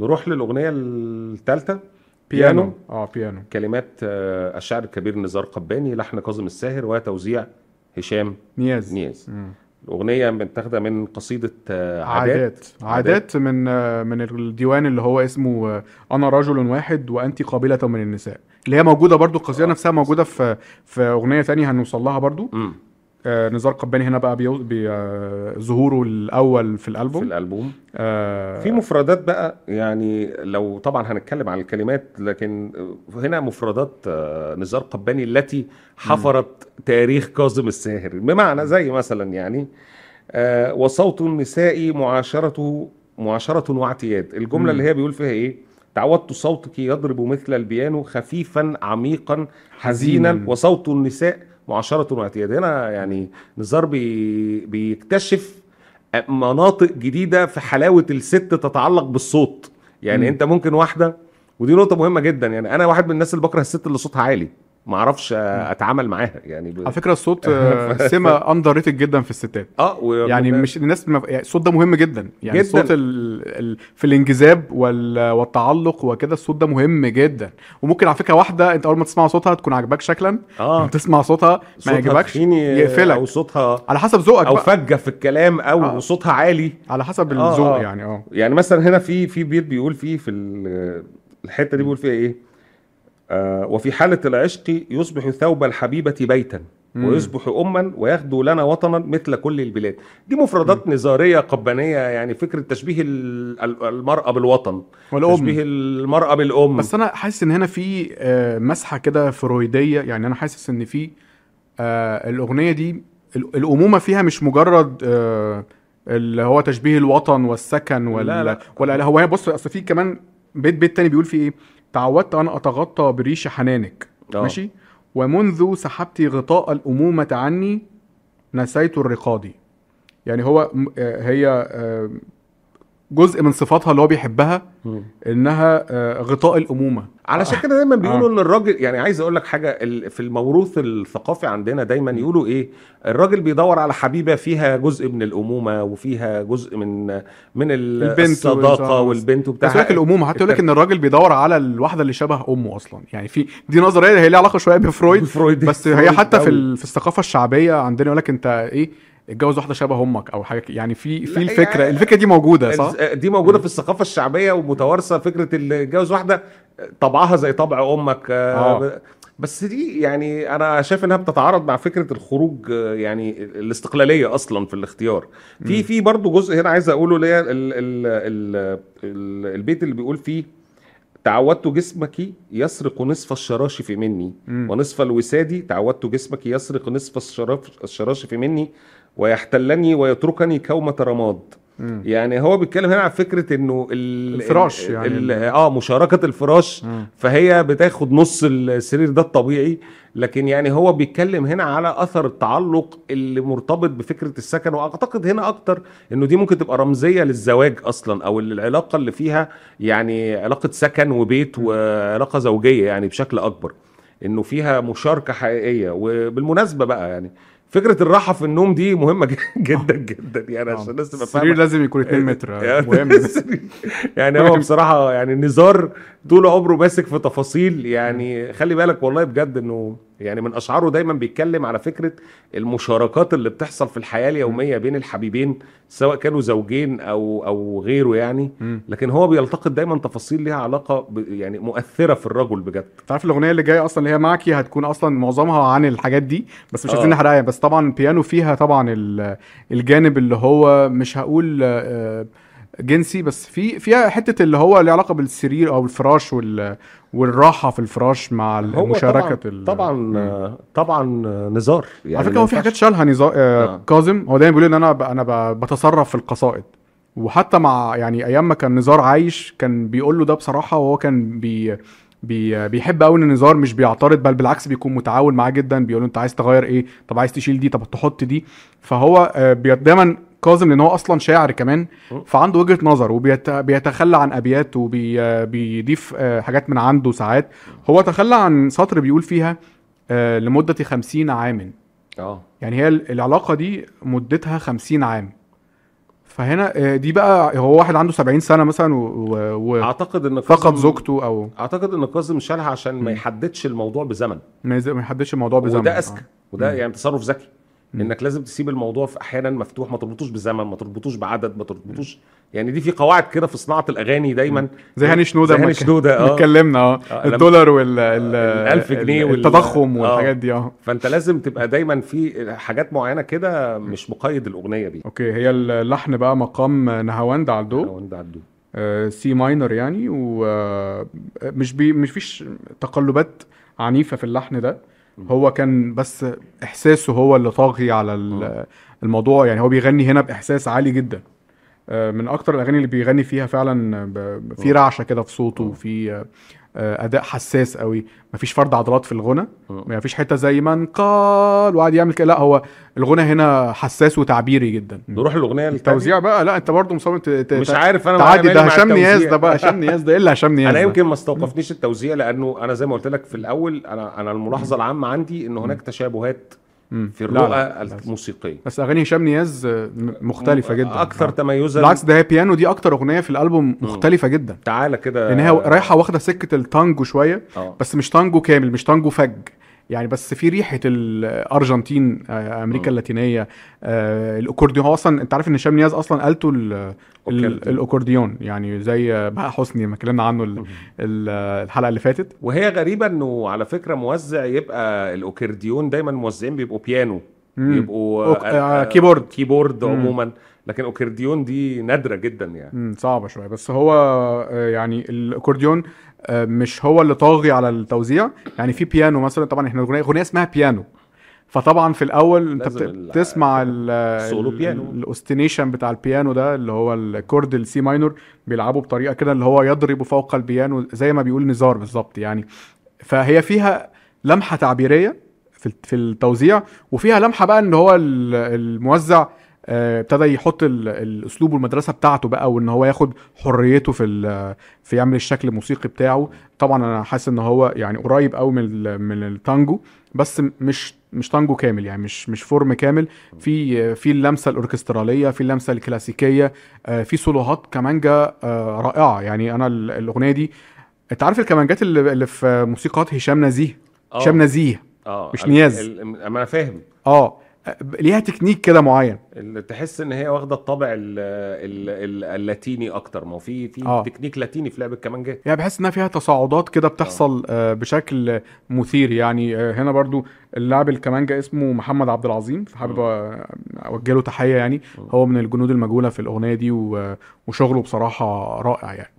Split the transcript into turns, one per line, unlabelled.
نروح للأغنية الثالثه
بيانو. آه بيانو.
كلمات آه، الشاعر الكبير نزار قباني لحن كاظم الساهر وتوزيع هشام
نياز.
نياز.
مم.
الأغنية متاخدة من قصيدة آه، عادات.
عادات. عادات. من آه، من الديوان اللي هو اسمه أنا رجل واحد وأنت قبيلة من النساء اللي هي موجودة برضو القصيدة
آه.
نفسها موجودة في في أغنية تانية هنوصل لها برضو.
مم.
آه نزار قباني هنا بقى بيو... بي... آه ظهوره الأول في
في
الألبوم.
الالبوم
آه
في مفردات بقى يعني لو طبعا هنتكلم عن الكلمات لكن هنا مفردات آه، نزار قباني التي حفرت تاريخ كاظم الساهر. بمعنى زي مثلا يعني آه، وصوت النساء معاشرة معاشرة واعتياد. الجملة
مم.
اللي هي بيقول فيها إيه؟ تعودت صوتك يضرب مثل البيانو خفيفا عميقا حزينا
حزيناً.
وصوت النساء معاشرة واعتياد. هنا يعني نزار بي بيكتشف مناطق جديدة في حلاوة الست تتعلق بالصوت. يعني
مم.
انت ممكن واحدة ودي نقطة مهمة جدا. يعني أنا واحد من الناس اللي بكره الست اللي صوتها عالي. ما أعرفش اتعامل معاها يعني ب...
على فكرة الصوت سمه underrated جدا في الستات.
آه و...
يعني مش الناس ما... يعني الصوت ده مهم جدا. يعني
جداً.
الصوت ال... ال... في الانجذاب وال... والتعلق وكده الصوت ده مهم جدا. وممكن على فكرة واحدة انت أول ما تسمع صوتها تكون عاجباك شكلا.
آه.
تسمع صوتها ما يعجبكش يقفلك.
أو صوتها
على حسب ذوقك أو
فجة في الكلام أو
آه.
صوتها عالي.
على حسب
آه،
الذوق
آه.
يعني آه.
يعني مثلا هنا في في بيت بيقول فيه في ال- الحتة دي بيقول فيها إيه؟ وفي حالة العشق يصبح ثوب الحبيبة بيتا. ويصبح أما ويغدو لنا وطنا مثل كل البلاد. دي مفردات نزارية قبانية يعني فكرة تشبيه ال- ال- المرأة بالوطن
والأم.
تشبيه المرأة بالأم.
بس أنا حاسس إن هنا في آه، مسحة كده فرويدية يعني أنا حاسس إن في آه، الأغنية دي ال- الأمومة فيها مش مجرد آه، اللي هو تشبيه الوطن والسكن وال
لا، لا.
ولا هو بص أصل في كمان بيت بيت تاني بيقول فيه إيه؟ تعودت أن أتغطى بريش حنانك.
آه.
ماشي؟ ومنذ سحبت غطاء الأمومة عني نسيت الرقاد يعني هو آه، هي آه، جزء من صفاتها اللي هو بيحبها. إنها آه، غطاء الأمومة.
علشان كده دايما بيقولوا
آه.
إن الراجل يعني عايز أقول لك حاجة في الموروث الثقافي عندنا دايما يقولوا إيه الراجل بيدور على حبيبة فيها جزء من الأمومة وفيها جزء من من ال-
البنت الصداقة
والبنت وبتاع.
بس لك الأمومة حتى يقول لك إن الراجل بيدور على الواحدة اللي شبه أمه أصلا. يعني في دي نظرية هي ليها علاقة شوية بفرويد.
فرويد
بس هي حتى في في الثقافة الشعبية عندنا يقول لك أنت إيه اتجوز واحدة شبه أمك أو حاجة يعني في في
لا،
الفكرة
يعني-
الفكرة دي موجودة صح؟
دي موجودة في الثقافة الشعبية ومتوارثة فكرة اللي يتجوز واحدة طبعها زي طبع أمك آه،
آه.
بس دي يعني أنا شايف إنها بتتعارض مع فكرة الخروج آه، يعني الاستقلالية أصلا في الاختيار. في في برضه جزء هنا عايز أقوله ال- البيت اللي بيقول فيه تعودت جسمك يسرق نصف الشراشف مني.
مم.
ونصف الوساد تعودت جسمك يسرق نصف الشراشف مني. ويحتلني ويتركني كومة رماد.
مم.
يعني هو بيتكلم هنا عن فكرة إنه ال
الفراش
ال
يعني
ال
ال-
آه مشاركة الفراش.
مم.
فهي بتاخد نص السرير ده الطبيعي. لكن يعني هو بيتكلم هنا على أثر التعلق اللي مرتبط بفكرة السكن. وأعتقد هنا أكتر إنه دي ممكن تبقى رمزية للزواج أصلا أو العلاقة اللي فيها يعني علاقة سكن وبيت وعلاقة زوجية يعني بشكل أكبر. إنه فيها مشاركة حقيقية. وبالمناسبة بقى يعني فكرة الراحة في النوم دي مهمة جدا جدا يعني عشان الناس تبقى فاهمة.
السرير لازم يكون 2 متر
يعني
مهم.
يعني هو بصراحة يعني نزار طول عمره ماسك في تفاصيل يعني خلي بالك والله بجد إنه يعني من أشعاره دايما بيتكلم على فكرة المشاركات اللي بتحصل في الحياة اليومية بين الحبيبين سواء كانوا زوجين أو أو غيره يعني. لكن هو بيلتقط دايما تفاصيل ليها علاقة يعني مؤثرة في الرجل بجد
تعرف الأغنية اللي جاية أصلا اللي هي معكي هتكون أصلا معظمها عن الحاجات دي بس مش
آه.
عايزين نحرقها بس طبعا بيانو فيها طبعا ال- الجانب اللي هو مش هقول آه، جنسي بس في فيها حتة اللي هو له علاقة بالسرير أو الفراش وال والراحة في الفراش مع مشاركة
طبعا طبعا
مم.
طبعا نزار. يعني
على
فكرة
هو في حاجات شالها نزار آه
آه.
كاظم. هو دايما بيقول إن أنا ب... أنا ب... بتصرف في القصائد. وحتى مع يعني أيام ما كان نزار عايش كان بيقول له ده بصراحة وهو كان بي بي بيحب قوي إن نزار مش بيعترض بل بالعكس بيكون متعاون معاه جدا. بيقول له أنت عايز تغير إيه؟ طب عايز تشيل دي؟ طب تحط دي؟ فهو آه، دايما كاظم لأن هو أصلا شاعر كمان. فعنده وجهة نظر وبيتخلى عن أبيات وبيضيف حاجات من عنده ساعات هو تخلى عن سطر بيقول فيها آه، لمدة خمسين عاما
آه
يعني هي ال- العلاقة دي مدتها خمسين عام فهنا آه، دي بقى هو واحد عنده 70 سنة مثلا و-
أعتقد
إن
كاظم-
زوجته أو
أعتقد إن كاظم شالها عشان ما. يحددش الموضوع بزمن
ما يز- ما يحددش الموضوع بزمن
وده اذكى وده
مم.
يعني تصرف ذكي. إنك لازم تسيب الموضوع في أحيانا مفتوح ما تربطوش بزمن ما تربطوش بعدد ما تربطوش يعني دي في قواعد كده في صناعة الأغاني دايما.
زي هاني شنودة
زي هاني
شنودة
آه.
اتكلمنا
آه. آه،
الدولار وال ال-
الألف جنيه وال-
التضخم
آه.
والحاجات دي آه.
فأنت لازم تبقى دايما في حاجات معينة كده مش مقيد الأغنية بيه
okay هي اللحن بقى مقام نهاوند على
عدو
آه، سي minor يعني ومش بي مش فيش تقلبات عنيفة في اللحن ده. هو كان بس إحساسه هو اللي طاغي على ال- الموضوع. يعني هو بيغني هنا بإحساس عالي جدا. آه، من أكتر الأغاني اللي بيغني فيها فعلا في رعشة كده في صوته وفي آه، آه، أداء حساس قوي مفيش فرد عضلات في الغنى مفيش حتة زي من قال وقعد يعمل كده لا هو الغنى هنا حساس وتعبيري جدا
نروح الأغنية.
التوزيع بقى لا أنت برضه مصمم
مش عارف أنا
تعدي ده هشام نياز. ده بقى هشام نياز ده إيه اللي هشام نياز أنا؟
يمكن ما استوقفنيش التوزيع لأنه أنا زي ما قلت لك في الأول أنا أنا الملاحظة العامة عندي إن هناك تشابهات. في
لا،
الرؤى
لا.
الموسيقية.
بس أغاني هشام نياز آه، مختلفة جدا. أكثر.
تميزا
بالعكس ده هي بيانو دي أكتر أغنية في الألبوم مختلفة جدا.
تعالى كده.
لأن هي رايحة واخدة سكة التانجو شوية
آه.
بس مش تانجو كامل مش تانجو فج. يعني بس في ريحة الأرجنتين آه، أمريكا
مم.
اللاتينية آه، الأكورديون هو أصلا أنت عارف إن هشام نياز أصلا آلته. الأكورديون يعني زي آه، بهاء حسني ما اتكلمنا عنه ال- ال- الحلقة اللي فاتت
وهي غريبة إنه على فكرة موزع يبقى الاوكرديون دايما موزعين بيبقوا بيانو. بيبقوا
أوك- آه، keyboard.
keyboard
مم.
عموما. لكن أوكرديون دي نادرة جدا يعني.
مم، صعبة شوية. بس هو آه، يعني الأكورديون آه، مش هو اللي طاغي على التوزيع. يعني في بيانو مثلا طبعا إحنا أغنية اسمها بيانو. فطبعا في الأول أنت
لازم
بت-
ال-
بتسمع ال-
السولو
ال-
بيانو.
ال ostinato بتاع البيانو ده اللي هو ال chord السي minor بيلعبوا بطريقة كده اللي هو يضرب فوق البيانو زي ما بيقول نزار بالظبط يعني. فهي فيها لمحة تعبيرية في في التوزيع. وفيها لمحة بقى إن هو ال- الموزع آه، ابتدى يحط ال- الأسلوب والمدرسة بتاعته بقى وإن هو ياخد حريته في في يعمل الشكل الموسيقي بتاعه. طبعا أنا حاسس إن هو يعني قريب قوي من من التانجو بس مش مش تانجو كامل يعني مش مش فورم كامل. في في اللمسة الأوركسترالية في اللمسة الكلاسيكية آه، في سولوهات كمانجا آه، رائعة. يعني أنا ال- الأغنية دي أنت عارف الكمانجات اللي في موسيقات هشام نزيه. هشام نزيه.
آه
مش نياز.
ال- أنا فاهم.
آه ليها تكنيك كده معين.
اللي تحس إن هي واخدة الطابع ال ال ال اللاتيني أكتر. ما هو في في
آه.
تكنيك لاتيني في لعب الكمانجات
يعني بحس إنها فيها تصاعدات كده بتحصل آه بشكل مثير. يعني آه هنا برضو اللاعب الكمانجا اسمه محمد عبد العظيم فحابب آه، أوجه له تحية يعني. هو من الجنود المجهولة في الأغنية دي وشغله بصراحة رائع يعني.